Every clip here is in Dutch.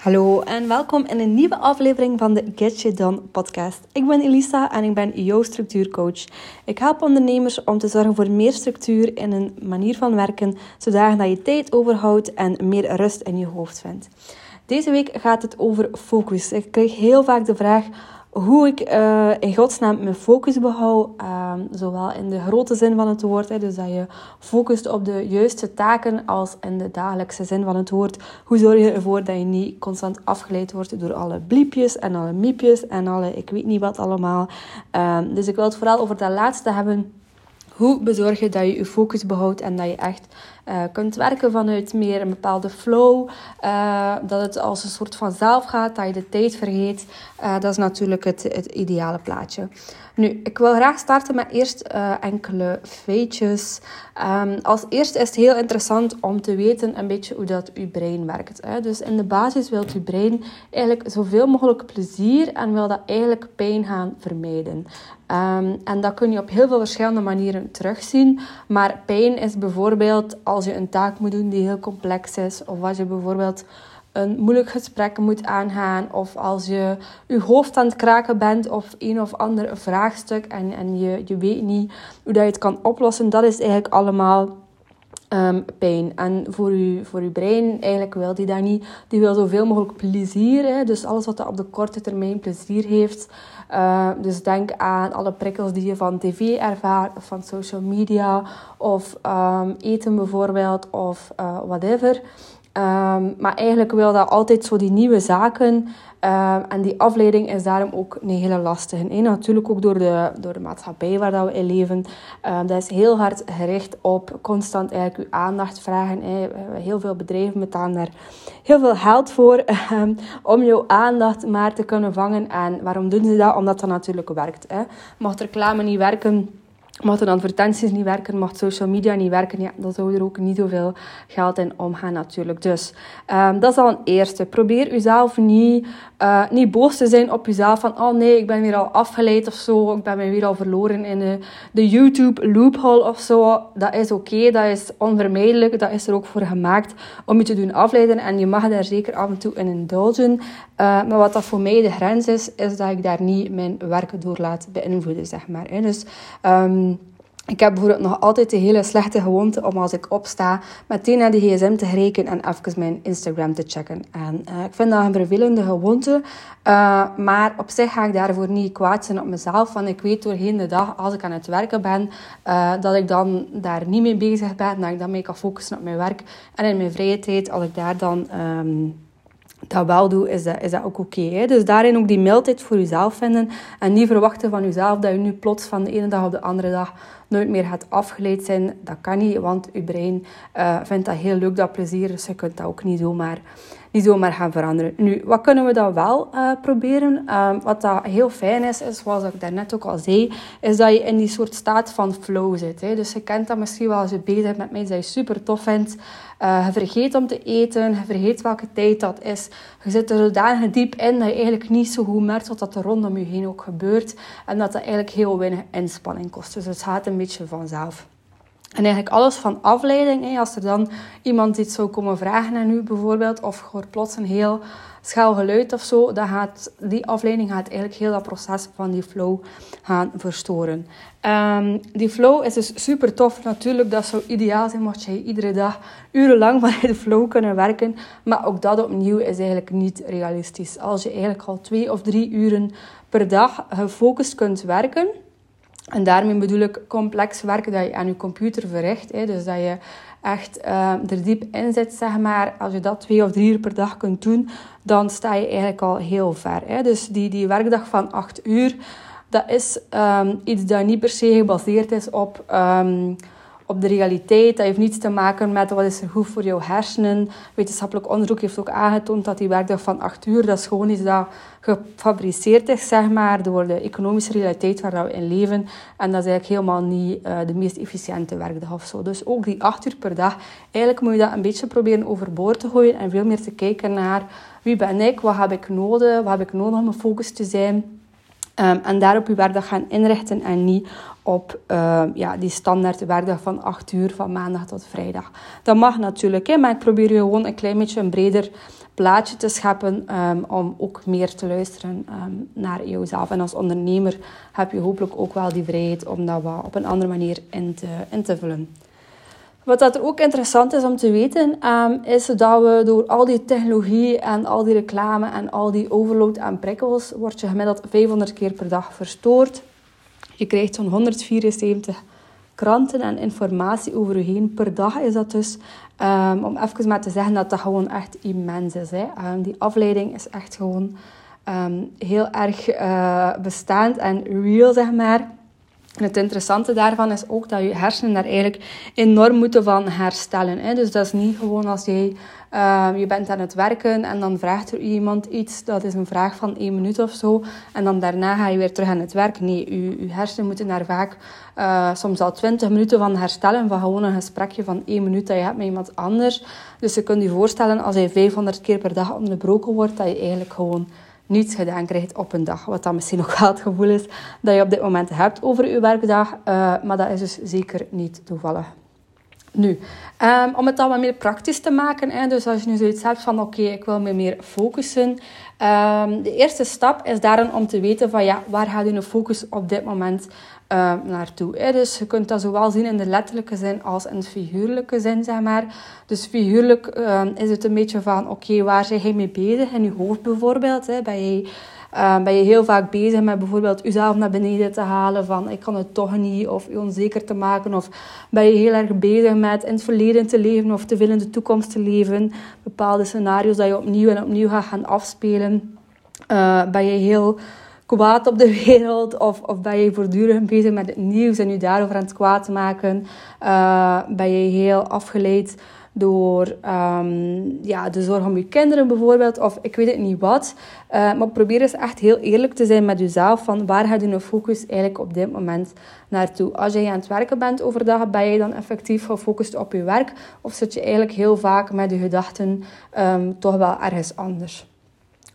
Hallo en welkom in een nieuwe aflevering van de Get You Done podcast. Ik ben Elisa en ik ben jouw structuurcoach. Ik help ondernemers om te zorgen voor meer structuur in een manier van werken, zodat je tijd overhoudt en meer rust in je hoofd vindt. Deze week gaat het over focus. Ik krijg heel vaak de vraag hoe ik uh, in godsnaam mijn focus behoud, uh, zowel in de grote zin van het woord, hè, dus dat je focust op de juiste taken, als in de dagelijkse zin van het woord. Hoe zorg je ervoor dat je niet constant afgeleid wordt door alle bliepjes en alle miepjes en alle ik weet niet wat allemaal. Uh, dus ik wil het vooral over dat laatste hebben. Hoe bezorg je dat je je focus behoudt en dat je echt uh, kunt werken vanuit meer een bepaalde flow. Uh, dat het als een soort van zelf gaat, dat je de tijd vergeet. Uh, dat is natuurlijk het, het ideale plaatje. Nu, ik wil graag starten met eerst enkele feitjes. Um, als eerste is het heel interessant om te weten een beetje hoe dat uw brein werkt. Hè? Dus in de basis wil uw brein eigenlijk zoveel mogelijk plezier en wil dat eigenlijk pijn gaan vermijden. Um, en dat kun je op heel veel verschillende manieren terugzien. Maar pijn is bijvoorbeeld als je een taak moet doen die heel complex is, of als je bijvoorbeeld een moeilijk gesprek moet aangaan, of als je je hoofd aan het kraken bent of een of ander vraagstuk en, en je, je weet niet hoe dat je het kan oplossen, dat is eigenlijk allemaal um, pijn. En voor je, voor uw brein, eigenlijk wil die dat niet. Die wil zoveel mogelijk plezier. Hè? Dus alles wat dat op de korte termijn plezier heeft. Uh, dus denk aan alle prikkels die je van tv ervaart, of van social media, of um, eten bijvoorbeeld, of uh, whatever. Um, maar eigenlijk wil dat altijd zo die nieuwe zaken uh, en die afleiding is daarom ook een hele lastige. En natuurlijk ook door de, door de maatschappij waar dat we in leven. Uh, dat is heel hard gericht op constant eigenlijk uw aandacht vragen. Hè. Heel veel bedrijven betalen daar heel veel geld voor om jouw aandacht maar te kunnen vangen. En waarom doen ze dat? Omdat dat natuurlijk werkt. Hè. Mocht reclame niet werken Mochten advertenties niet werken, mocht social media niet werken, ja, dan zou er ook niet zoveel geld in omgaan natuurlijk. Dus um, dat is al een eerste. Probeer uzelf niet, uh, niet boos te zijn op jezelf van oh nee, ik ben weer al afgeleid of zo, ik ben weer al verloren in de, de YouTube loophole of zo. Dat is oké, dat is onvermijdelijk, dat is er ook voor gemaakt om je te doen afleiden en je mag daar zeker af en toe in indulgen. Uh, maar wat dat voor mij de grens is, is dat ik daar niet mijn werk door laat beïnvloeden, zeg maar. Dus um, ik heb bijvoorbeeld nog altijd de hele slechte gewoonte om als ik opsta meteen naar de gsm te grijpen en even mijn Instagram te checken. En uh, ik vind dat een vervelende gewoonte, uh, maar op zich ga ik daarvoor niet kwaad zijn op mezelf. Want ik weet doorheen de dag, als ik aan het werken ben, uh, dat ik dan daar niet mee bezig ben. Dat ik dan mee kan focussen op mijn werk. En in mijn vrije tijd, als ik daar dan... Um, dat wel doe, is dat, is dat ook oké. Dus daarin ook die mildheid voor jezelf vinden. En niet verwachten van jezelf dat je nu plots van de ene dag op de andere dag nooit meer gaat afgeleid zijn. Dat kan niet, want je brein uh, vindt dat heel leuk, dat plezier. Dus je kunt dat ook niet zomaar, niet zomaar gaan veranderen. Nu, wat kunnen we dan wel uh, proberen? Uh, wat dat heel fijn is, is, zoals ik daarnet ook al zei, is dat je in die soort staat van flow zit. Hè? Dus je kent dat misschien wel als je bezig bent met mij, dat je super tof vindt. Uh, je vergeet om te eten, je vergeet welke tijd dat is. Je zit er zodanig diep in dat je eigenlijk niet zo goed merkt wat er rondom je heen ook gebeurt. En dat dat eigenlijk heel weinig inspanning kost. Dus het gaat een beetje vanzelf. En eigenlijk alles van afleiding, als er dan iemand iets zou komen vragen aan u bijvoorbeeld, of hoort plots een heel schel geluid of zo, dan gaat die afleiding gaat eigenlijk heel dat proces van die flow gaan verstoren. Um, die flow is dus super tof. Natuurlijk, dat zou ideaal zijn mocht je iedere dag urenlang vanuit de flow kunnen werken. Maar ook dat opnieuw is eigenlijk niet realistisch. Als je eigenlijk al twee of drie uren per dag gefocust kunt werken en daarmee bedoel ik complex werk dat je aan je computer verricht. Hè. Dus dat je echt uh, er diep in zit, zeg maar. Als je dat twee of drie uur per dag kunt doen, dan sta je eigenlijk al heel ver. Hè. Dus die, die werkdag van acht uur, dat is um, iets dat niet per se gebaseerd is op... Um, op de realiteit. Dat heeft niets te maken met wat is er goed voor jouw hersenen. Wetenschappelijk onderzoek heeft ook aangetoond dat die werkdag van 8 uur, dat is gewoon iets dat gefabriceerd is, zeg maar, door de economische realiteit waar we in leven. En dat is eigenlijk helemaal niet uh, de meest efficiënte werkdag of zo. Dus ook die 8 uur per dag, eigenlijk moet je dat een beetje proberen overboord te gooien en veel meer te kijken naar wie ben ik, wat heb ik nodig, wat heb ik nodig om focus te zijn. Um, en daarop je werkdag gaan inrichten en niet op uh, ja, die standaard werkdag van 8 uur van maandag tot vrijdag. Dat mag natuurlijk, hè, maar ik probeer je gewoon een klein beetje een breder plaatje te scheppen ehm, om ook meer te luisteren naar jezelf. En als ondernemer heb je hopelijk ook wel die vrijheid om dat wat op een andere manier in te, in te vullen. Wat dat ook interessant is om te weten, um, is dat we door al die technologie en al die reclame en al die overload aan prikkels, word je gemiddeld 500 keer per dag verstoord. Je krijgt zo'n 174 kranten en informatie over je heen. Per dag is dat dus, um, om even maar te zeggen dat dat gewoon echt immens is. Hè. Um, die afleiding is echt gewoon heel erg uh, bestaand en real, zeg maar. Het interessante daarvan is ook dat je hersenen daar eigenlijk enorm moeten van herstellen. Hè. Dus dat is niet gewoon als jij uh, je bent aan het werken en dan vraagt er iemand iets. Dat is een vraag van één minuut of zo. En dan daarna ga je weer terug aan het werk. Nee, je, je hersenen moeten daar vaak uh, soms al twintig minuten van herstellen. Van gewoon een gesprekje van één minuut dat je hebt met iemand anders. Dus je kunt je voorstellen als je 500 keer per dag onderbroken wordt, dat je eigenlijk gewoon niets gedaan krijgt op een dag. Wat dan misschien nog wel het gevoel is dat je op dit moment hebt over je werkdag. Uh, maar dat is dus zeker niet toevallig. Nu, um, om het dan wat meer praktisch te maken, hè, dus als je nu zoiets hebt van oké, ik wil me meer focussen. Um, de eerste stap is daarom om te weten van ja, waar gaat je focus op dit moment uh, naartoe. Hè? Dus je kunt dat zowel zien in de letterlijke zin als in de figuurlijke zin, zeg maar. Dus figuurlijk uh, is het een beetje van oké, waar zijn je mee bezig? In je hoofd bijvoorbeeld, hè? Ben je ben je heel vaak bezig met bijvoorbeeld jezelf naar beneden te halen van ik kan het toch niet of onzeker te maken of ben je heel erg bezig met in het verleden te leven of te in de toekomst te leven bepaalde scenario's dat je opnieuw en opnieuw gaat gaan afspelen ben je heel kwaad op de wereld of, of ben je voortdurend bezig met het nieuws en je daarover aan het kwaad maken uh, ben je heel afgeleid door um, ja, de zorg om je kinderen bijvoorbeeld, of ik weet het niet wat. Uh, maar probeer eens echt heel eerlijk te zijn met jezelf, van waar gaat je focus eigenlijk op dit moment naartoe? Als je aan het werken bent overdag, ben je dan effectief gefocust op je werk, of zit je eigenlijk heel vaak met je gedachten um, toch wel ergens anders?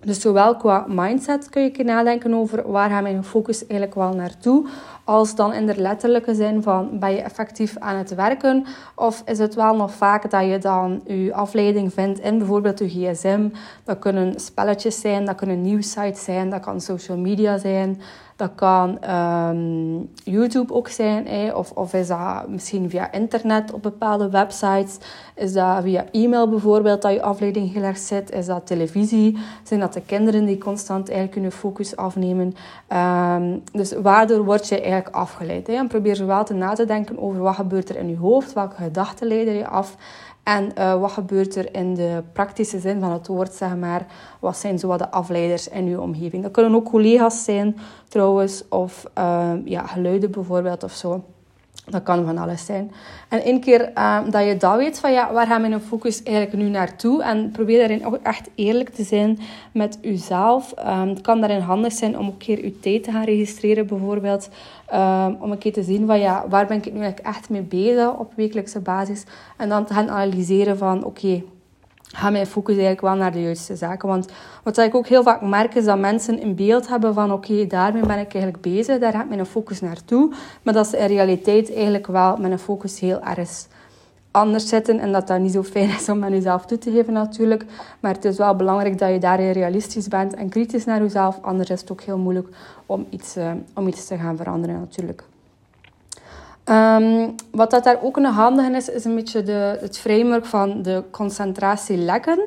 Dus zowel qua mindset kun je nadenken over waar gaat mijn focus eigenlijk wel naartoe, als dan in de letterlijke zin van ben je effectief aan het werken? Of is het wel nog vaak dat je dan je afleiding vindt in bijvoorbeeld je gsm. Dat kunnen spelletjes zijn, dat kunnen nieuwsites zijn, dat kan social media zijn, dat kan um, YouTube ook zijn, eh? of, of is dat misschien via internet op bepaalde websites. Is dat via e-mail bijvoorbeeld dat je afleiding erg zit? Is dat televisie? Zijn dat de kinderen die constant eigenlijk hun focus afnemen? Um, dus waardoor word je eigenlijk afgeleid? En probeer zowel te na te denken over wat gebeurt er in je hoofd, welke gedachten leiden je af en uh, wat gebeurt er in de praktische zin van het woord, zeg maar. Wat zijn zo wat de afleiders in uw omgeving. Dat kunnen ook collega's zijn, trouwens. Of uh, ja, geluiden bijvoorbeeld of zo. Dat kan van alles zijn. En één keer uh, dat je dat weet, van ja, waar gaat mijn focus eigenlijk nu naartoe? En probeer daarin ook echt eerlijk te zijn met jezelf. Um, het kan daarin handig zijn om een keer je tijd te gaan registreren, bijvoorbeeld. Um, om een keer te zien van ja, waar ben ik nu eigenlijk echt mee bezig op wekelijkse basis. En dan te gaan analyseren van oké, ga mijn focus eigenlijk wel naar de juiste zaken. Want wat ik ook heel vaak merk is dat mensen een beeld hebben van oké, daarmee ben ik eigenlijk bezig, daar gaat mijn focus naartoe. Maar dat ze in realiteit eigenlijk wel met een focus heel erg anders zitten en dat dat niet zo fijn is om aan jezelf toe te geven natuurlijk. Maar het is wel belangrijk dat je daarin realistisch bent en kritisch naar jezelf. Anders is het ook heel moeilijk om iets, uh, om iets te gaan veranderen natuurlijk. Um, wat dat daar ook nog handig is, is een beetje de, het framework van de concentratielekken.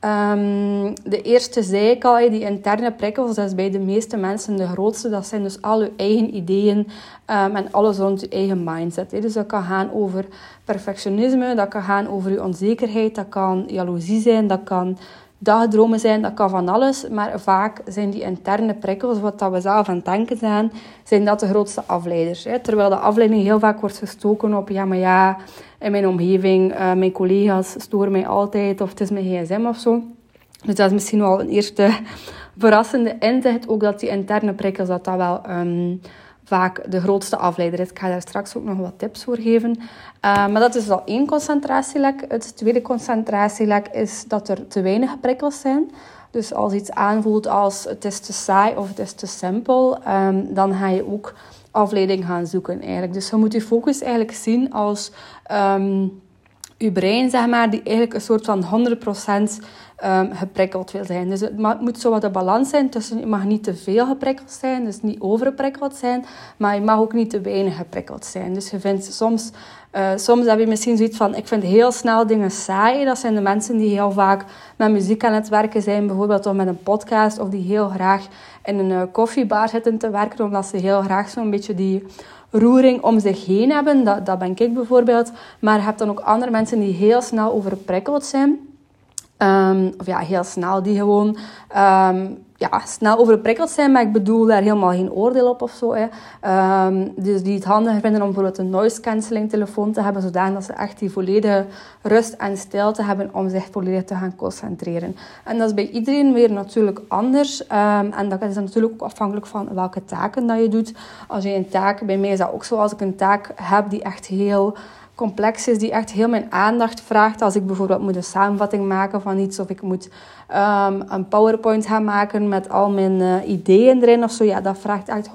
Um, de eerste zei ik al, die interne prikkels, dat is bij de meeste mensen de grootste. Dat zijn dus al je eigen ideeën um, en alles rond je eigen mindset. Dus dat kan gaan over perfectionisme, dat kan gaan over je onzekerheid, dat kan jaloezie zijn, dat kan dagdromen zijn, dat kan van alles. Maar vaak zijn die interne prikkels, wat dat we zelf aan het denken zijn, zijn dat de grootste afleiders. Hè? Terwijl de afleiding heel vaak wordt gestoken op, ja, maar ja, in mijn omgeving, uh, mijn collega's storen mij altijd, of het is mijn gsm of zo. Dus dat is misschien wel een eerste verrassende inzicht, ook dat die interne prikkels, dat dat wel... Um, vaak de grootste afleider is. Ik ga daar straks ook nog wat tips voor geven. Uh, maar dat is al één concentratielek. Het tweede concentratielek is dat er te weinig prikkels zijn. Dus als iets aanvoelt als het is te saai of het is te simpel, um, dan ga je ook afleiding gaan zoeken eigenlijk. Dus je moet je focus eigenlijk zien als um, je brein, zeg maar, die eigenlijk een soort van 100% um, geprikkeld wil zijn. Dus het moet zo wat een balans zijn tussen, je mag niet te veel geprikkeld zijn, dus niet overprikkeld zijn, maar je mag ook niet te weinig geprikkeld zijn. Dus je vindt soms, uh, soms heb je misschien zoiets van, ik vind heel snel dingen saai. Dat zijn de mensen die heel vaak met muziek aan het werken zijn, bijvoorbeeld of met een podcast, of die heel graag in een uh, koffiebar zitten te werken, omdat ze heel graag zo'n beetje die roering om zich heen hebben. Dat, dat ben ik bijvoorbeeld. Maar je hebt dan ook andere mensen die heel snel overprikkeld zijn. Um, of ja, heel snel, die gewoon um, ja, snel overprikkeld zijn. Maar ik bedoel daar helemaal geen oordeel op of zo. Hè. Um, dus die het handig vinden om bijvoorbeeld een noise cancelling telefoon te hebben. Zodat ze echt die volledige rust en stilte hebben om zich volledig te gaan concentreren. En dat is bij iedereen weer natuurlijk anders. en dat is natuurlijk ook afhankelijk van welke taken dat je doet. Als je een taak, bij mij is dat ook zo. Als ik een taak heb die echt heel complex is, die echt heel mijn aandacht vraagt. Als ik bijvoorbeeld moet een samenvatting maken van iets, of ik moet um, een PowerPoint gaan maken met al mijn uh, ideeën erin of zo, ja, dat vraagt echt 100%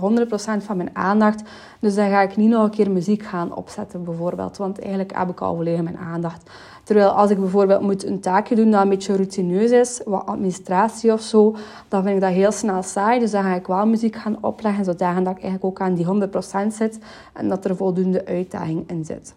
van mijn aandacht. Dus dan ga ik niet nog een keer muziek gaan opzetten, bijvoorbeeld. Want eigenlijk heb ik al volledig mijn aandacht. Terwijl als ik bijvoorbeeld moet een taakje doen dat een beetje routineus is, wat administratie of zo, dan vind ik dat heel snel saai. Dus dan ga ik wel muziek gaan opleggen, zodat ik eigenlijk ook aan die 100% zit en dat er voldoende uitdaging in zit.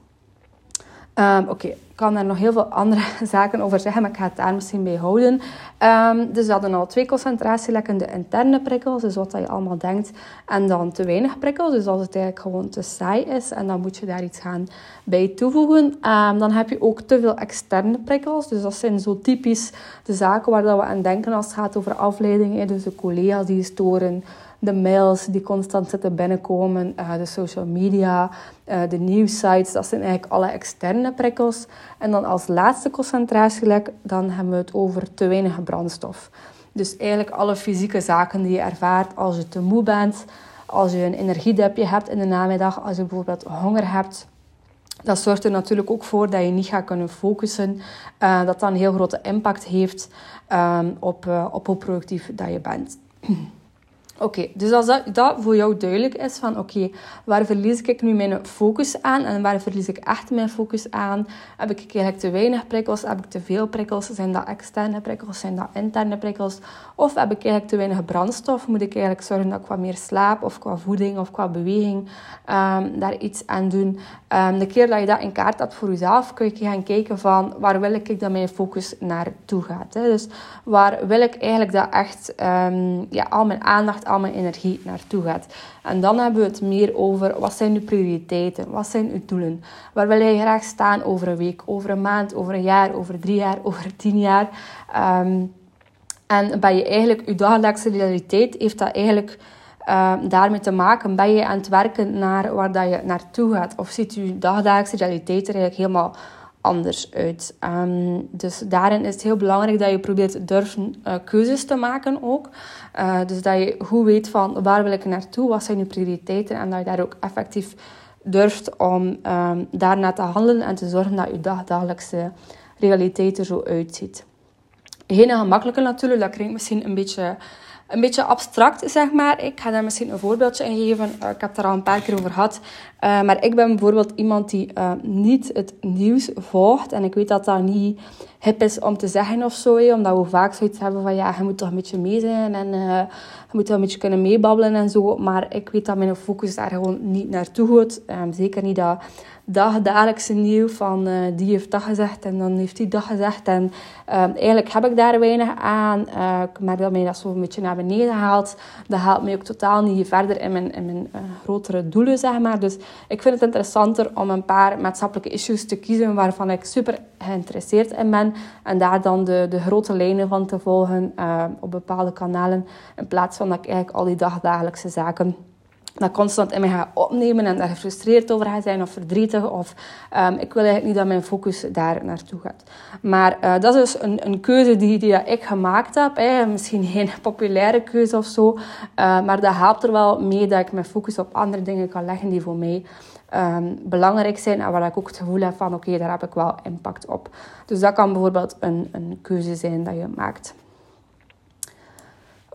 Um, Oké, ik kan daar nog heel veel andere zaken over zeggen, maar ik ga het daar misschien bij houden. Um, dus we hadden al twee concentratielekken, de interne prikkels, dus wat je allemaal denkt, en dan te weinig prikkels, dus als het eigenlijk gewoon te saai is, en dan moet je daar iets gaan bij toevoegen. Um, dan heb je ook te veel externe prikkels, dus dat zijn zo typisch de zaken waar dat we aan denken als het gaat over afleiding, dus de collega's die storen, de mails die constant zitten binnenkomen, uh, de social media, uh, de nieuwsites. Dat zijn eigenlijk alle externe prikkels. En dan als laatste concentratielek, dan hebben we het over te weinig brandstof. Dus eigenlijk alle fysieke zaken die je ervaart als je te moe bent, als je een energiedepje hebt in de namiddag, als je bijvoorbeeld honger hebt. Dat zorgt er natuurlijk ook voor dat je niet gaat kunnen focussen. Uh, dat dan een heel grote impact heeft um, op, op hoe productief dat je bent. Oké, dus als dat, dat, voor jou duidelijk is van oké, waar verlies ik nu mijn focus aan en waar verlies ik echt mijn focus aan? Heb ik eigenlijk te weinig prikkels? Heb ik te veel prikkels? Zijn dat externe prikkels? Zijn dat interne prikkels? Of heb ik eigenlijk te weinig brandstof? Moet ik eigenlijk zorgen dat ik wat meer slaap of qua voeding of qua beweging um, daar iets aan doen? Um, de keer dat je dat in kaart hebt voor jezelf, kun je gaan kijken van waar wil ik dat mijn focus naartoe gaat. Hè? Dus waar wil ik eigenlijk dat echt um, ja, al mijn aandacht al mijn energie naartoe gaat. En dan hebben we het meer over wat zijn uw prioriteiten, wat zijn uw doelen, waar wil jij graag staan over een week, over een maand, over een jaar, over drie jaar, over tien jaar. Um, en ben je eigenlijk, je dagelijkse realiteit heeft dat eigenlijk um, daarmee te maken. Ben je aan het werken naar waar dat je naartoe gaat? Of ziet je dagelijkse realiteit er eigenlijk helemaal anders uit. Ehm, dus daarin is het heel belangrijk dat je probeert durven uh, keuzes te maken ook. Uh, dus dat je goed weet van waar wil ik naartoe, wat zijn je prioriteiten en dat je daar ook effectief durft om um, daarna te handelen en te zorgen dat je dagelijkse realiteit er zo uitziet. Geen gemakkelijke natuurlijk, dat klinkt misschien een beetje een beetje abstract, zeg maar. Ik ga daar misschien een voorbeeldje in geven. Uh, ik heb daar al een paar keer over gehad. Uh, maar ik ben bijvoorbeeld iemand die uh, niet het nieuws volgt. En ik weet dat dat niet hip is om te zeggen of zo. omdat we vaak zoiets hebben van ja, je moet toch een beetje mee zijn. En je moet wel een beetje kunnen meebabbelen en zo. Maar ik weet dat mijn focus daar gewoon niet naartoe gaat. Um, zeker niet dat dagelijkse nieuw van uh, die heeft dat gezegd en dan heeft die dat gezegd. En uh, eigenlijk heb ik daar weinig aan. Ik merk dat mij dat zo een beetje naar beneden haalt. Dat haalt mij ook totaal niet verder in mijn, in mijn grotere doelen, zeg maar. Dus ik vind het interessanter om een paar maatschappelijke issues te kiezen waarvan ik super geïnteresseerd in ben. En daar dan de, de grote lijnen van te volgen op bepaalde kanalen. In plaats van dat ik eigenlijk al die dagdagelijkse zaken dat constant in me ga opnemen en daar gefrustreerd over ga zijn of verdrietig. Of um, ik wil eigenlijk niet dat mijn focus daar naartoe gaat. Maar uh, dat is dus een, een keuze die, die ik gemaakt heb. Misschien geen populaire keuze of zo. Uh, maar dat helpt er wel mee dat ik mijn focus op andere dingen kan leggen die voor mij um, belangrijk zijn. En waar ik ook het gevoel heb van oké, daar heb ik wel impact op. Dus dat kan bijvoorbeeld een, een keuze zijn dat je maakt.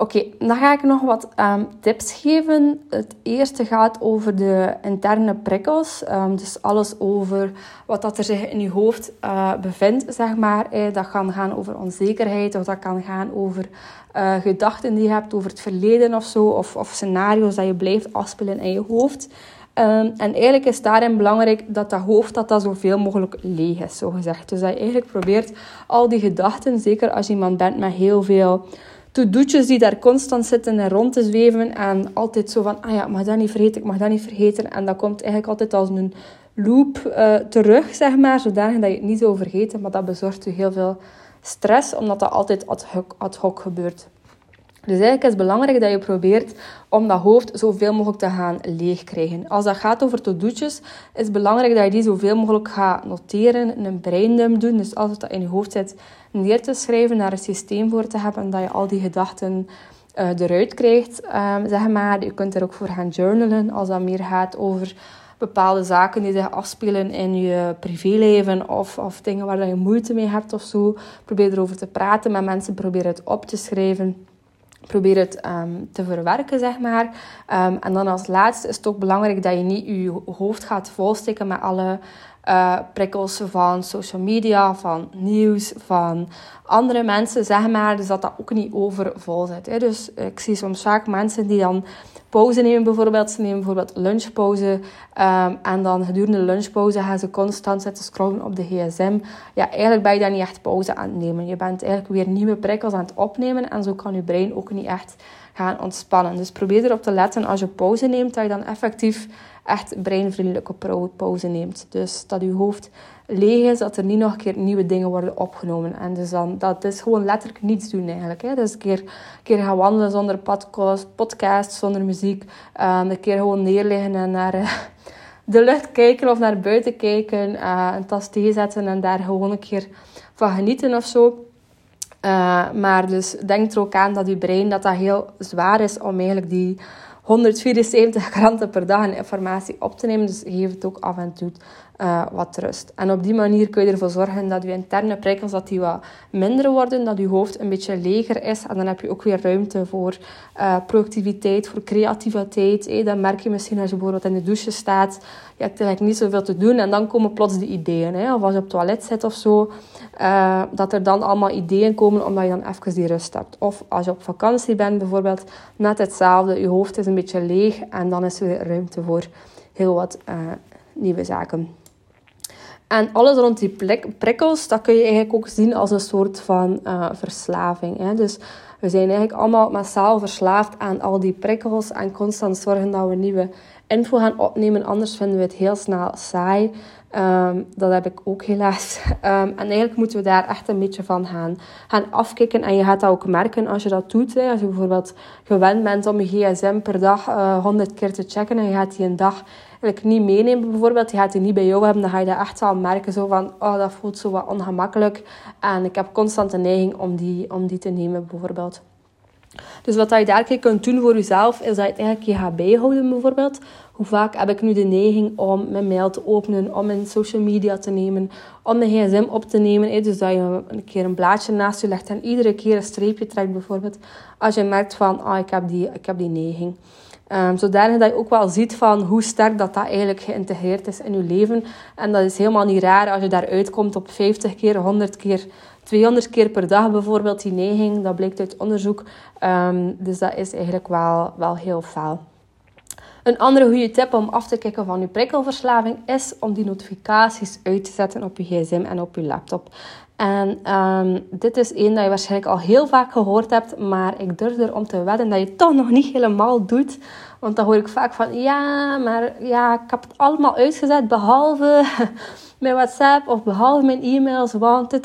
Oké, dan ga ik nog wat um, tips geven. Het eerste gaat over de interne prikkels. Um, dus alles over wat dat er zich in je hoofd uh, bevindt, zeg maar. Eh, dat kan gaan over onzekerheid of dat kan gaan over uh, gedachten die je hebt over het verleden of zo. Of, of scenario's dat je blijft afspelen in je hoofd. Um, en eigenlijk is daarin belangrijk dat dat hoofd dat dat zoveel mogelijk leeg is, zo gezegd. Dus dat je eigenlijk probeert al die gedachten, zeker als je iemand bent met heel veel to-do'tjes die daar constant zitten en rond te zweven. En altijd zo van, ah ja, ik mag dat niet vergeten, ik mag dat niet vergeten. En dat komt eigenlijk altijd als een loop uh, terug, zeg maar. Zodanig dat je het niet zou vergeten. Maar dat bezorgt je heel veel stress, omdat dat altijd ad hoc, ad hoc gebeurt. Dus eigenlijk is het belangrijk dat je probeert om dat hoofd zoveel mogelijk te gaan leegkrijgen. Als dat gaat over to-do'tjes, is het belangrijk dat je die zoveel mogelijk gaat noteren, een braindump doen. Dus als het dat in je hoofd zit, neer te schrijven, naar een systeem voor te hebben, dat je al die gedachten uh, eruit krijgt, um, zeg maar. Je kunt er ook voor gaan journalen, als dat meer gaat over bepaalde zaken die zich afspelen in je privéleven of, of dingen waar je moeite mee hebt of zo. Probeer erover te praten met mensen, probeer het op te schrijven. Probeer het um, te verwerken, zeg maar. Um, en dan als laatste is het ook belangrijk dat je niet je hoofd gaat volsteken met alle uh, prikkels van social media, van nieuws, van andere mensen, zeg maar. Dus dat dat ook niet overvol zit. Hè. Dus ik zie soms vaak mensen die dan pauze nemen bijvoorbeeld. Ze nemen bijvoorbeeld lunchpauze. Um, en dan gedurende de lunchpauze gaan ze constant zitten scrollen op de gsm. Ja, eigenlijk ben je dan niet echt pauze aan het nemen. Je bent eigenlijk weer nieuwe prikkels aan het opnemen. En zo kan je brein ook niet echt ontspannen. Dus probeer erop te letten als je pauze neemt, dat je dan effectief echt breinvriendelijke pauze neemt. Dus dat je hoofd leeg is, dat er niet nog een keer nieuwe dingen worden opgenomen. En dus dan, dat is gewoon letterlijk niets doen eigenlijk. Hè. Dus een keer, een keer gaan wandelen zonder podcast, podcast zonder muziek. Um, een keer gewoon neerleggen en naar uh, de lucht kijken of naar buiten kijken. Uh, een tas thee zetten en daar gewoon een keer van genieten of zo. Uh, maar dus denk er ook aan dat je brein dat dat heel zwaar is om eigenlijk die 174 kranten per dag informatie op te nemen. Dus geef het ook af en toe uh, wat rust. En op die manier kun je ervoor zorgen dat je interne prikkels dat die wat minder worden, dat je hoofd een beetje leger is. En dan heb je ook weer ruimte voor uh, productiviteit, voor creativiteit. Hey, dat merk je misschien als je bijvoorbeeld in de douche staat. Je hebt eigenlijk niet zoveel te doen en dan komen plots de ideeën. Of als je op het toilet zit of zo, uh, dat er dan allemaal ideeën komen omdat je dan even die rust hebt. Of als je op vakantie bent bijvoorbeeld, net hetzelfde. Je hoofd is een beetje leeg en dan is er weer ruimte voor heel wat nieuwe zaken. En alles rond die prikkels, dat kun je eigenlijk ook zien als een soort van uh, verslaving. Hè? Dus we zijn eigenlijk allemaal massaal verslaafd aan al die prikkels en constant zorgen dat we nieuwe info gaan opnemen. Anders vinden we het heel snel saai. Um, dat heb ik ook helaas. Um, en eigenlijk moeten we daar echt een beetje van gaan, gaan afkicken. En je gaat dat ook merken als je dat doet. Hè. Als je bijvoorbeeld gewend bent om je gsm per dag uh, eh, 100 keer te checken en je gaat die een dag eigenlijk niet meenemen bijvoorbeeld. Je gaat die niet bij jou hebben. Dan ga je dat echt wel merken. Zo van, oh dat voelt zo wat ongemakkelijk. En ik heb constant de neiging om die, om die te nemen bijvoorbeeld. Dus wat je daar kunt doen voor jezelf, is dat je het eigenlijk je gaat bijhouden bijvoorbeeld. Hoe vaak heb ik nu de neiging om mijn mail te openen, om mijn social media te nemen, om mijn gsm op te nemen. Dus dat je een keer een blaadje naast je legt en iedere keer een streepje trekt bijvoorbeeld. Als je merkt van, ah, ik, heb die, ik heb die neiging. Um, zodanig dat je ook wel ziet van hoe sterk dat, dat eigenlijk geïntegreerd is in je leven. En dat is helemaal niet raar als je daaruit komt op 50 keer, 100 keer 200 keer per dag bijvoorbeeld, die neiging. Dat blijkt uit onderzoek. Um, dus dat is eigenlijk wel, wel heel fel. Een andere goede tip om af te kijken van je prikkelverslaving is om die notificaties uit te zetten op je gsm en op je laptop. En um, dit is één dat je waarschijnlijk al heel vaak gehoord hebt, maar ik durf er om te wedden dat je het toch nog niet helemaal doet. Want dan hoor ik vaak van, ja, maar ja, ik heb het allemaal uitgezet, behalve mijn WhatsApp of behalve mijn e-mails, want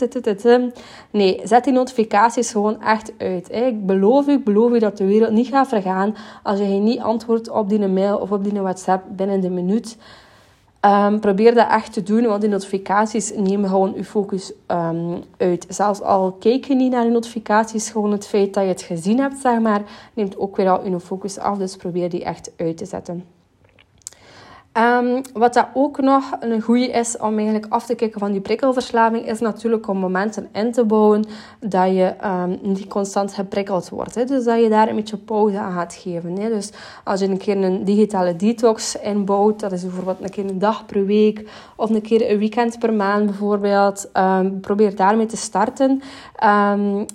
Nee, zet die notificaties gewoon echt uit. Ik beloof u, ik beloof u dat de wereld niet gaat vergaan als je niet antwoordt op die mail of op die WhatsApp binnen de minuut. Um, probeer dat echt te doen, want die notificaties nemen gewoon je focus um, uit. Zelfs al kijk je niet naar de notificaties, gewoon het feit dat je het gezien hebt, zeg maar, neemt ook weer al je focus af. Dus probeer die echt uit te zetten. Um, wat dat ook nog een goede is om eigenlijk af te kijken van die prikkelverslaving, is natuurlijk om momenten in te bouwen dat je um, niet constant geprikkeld wordt. Hè. Dus dat je daar een beetje pauze aan gaat geven. Hè. Dus als je een keer een digitale detox inbouwt, dat is bijvoorbeeld een keer een dag per week of een keer een weekend per maand bijvoorbeeld, um, probeer daarmee te starten.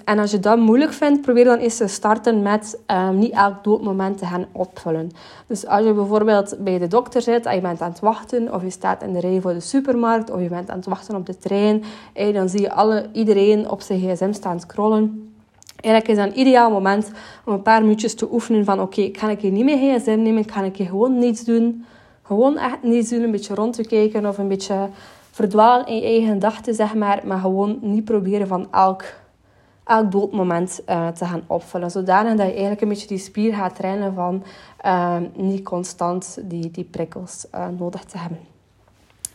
en als je dat moeilijk vindt, probeer dan eens te starten met niet elk doodmoment te gaan opvullen. Dus als je bijvoorbeeld bij de dokter zit en je bent aan het wachten, of je staat in de rij voor de supermarkt, of je bent aan het wachten op de trein, en dan zie je alle, iedereen op zijn gsm staan scrollen. Eigenlijk is dat een ideaal moment om een paar minuutjes te oefenen van oké, ik ga ik hier niet meer gsm nemen, ga ik hier gewoon niets doen. Gewoon echt niets doen, een beetje rond te kijken of een beetje verdwalen in je eigen gedachten, zeg maar. Maar gewoon niet proberen van elk, elk doodmoment uh, te gaan opvullen. Zodanig dat je eigenlijk een beetje die spier gaat trainen van uh, niet constant die, die prikkels uh, nodig te hebben.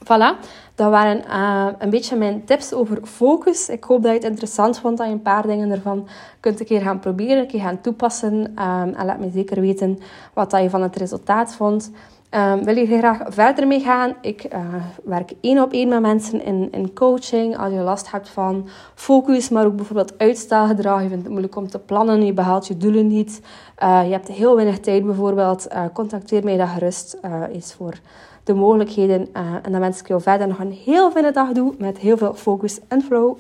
Voilà, dat waren een beetje mijn tips over focus. Ik hoop dat je het interessant vond, dat je een paar dingen ervan kunt een keer gaan proberen, een keer gaan toepassen. Um, en laat me zeker weten wat dat je van het resultaat vond. Um, wil je graag verder mee gaan? Ik uh, werk één op één met mensen in, in coaching. Als je last hebt van focus, maar ook bijvoorbeeld uitstelgedrag. Je vindt het moeilijk om te plannen, je behaalt je doelen niet. Uh, je hebt heel weinig tijd bijvoorbeeld. Uh, contacteer mij dan gerust eens voor de mogelijkheden. en dan wens ik jou verder nog een heel fijne dag toe met heel veel focus en flow.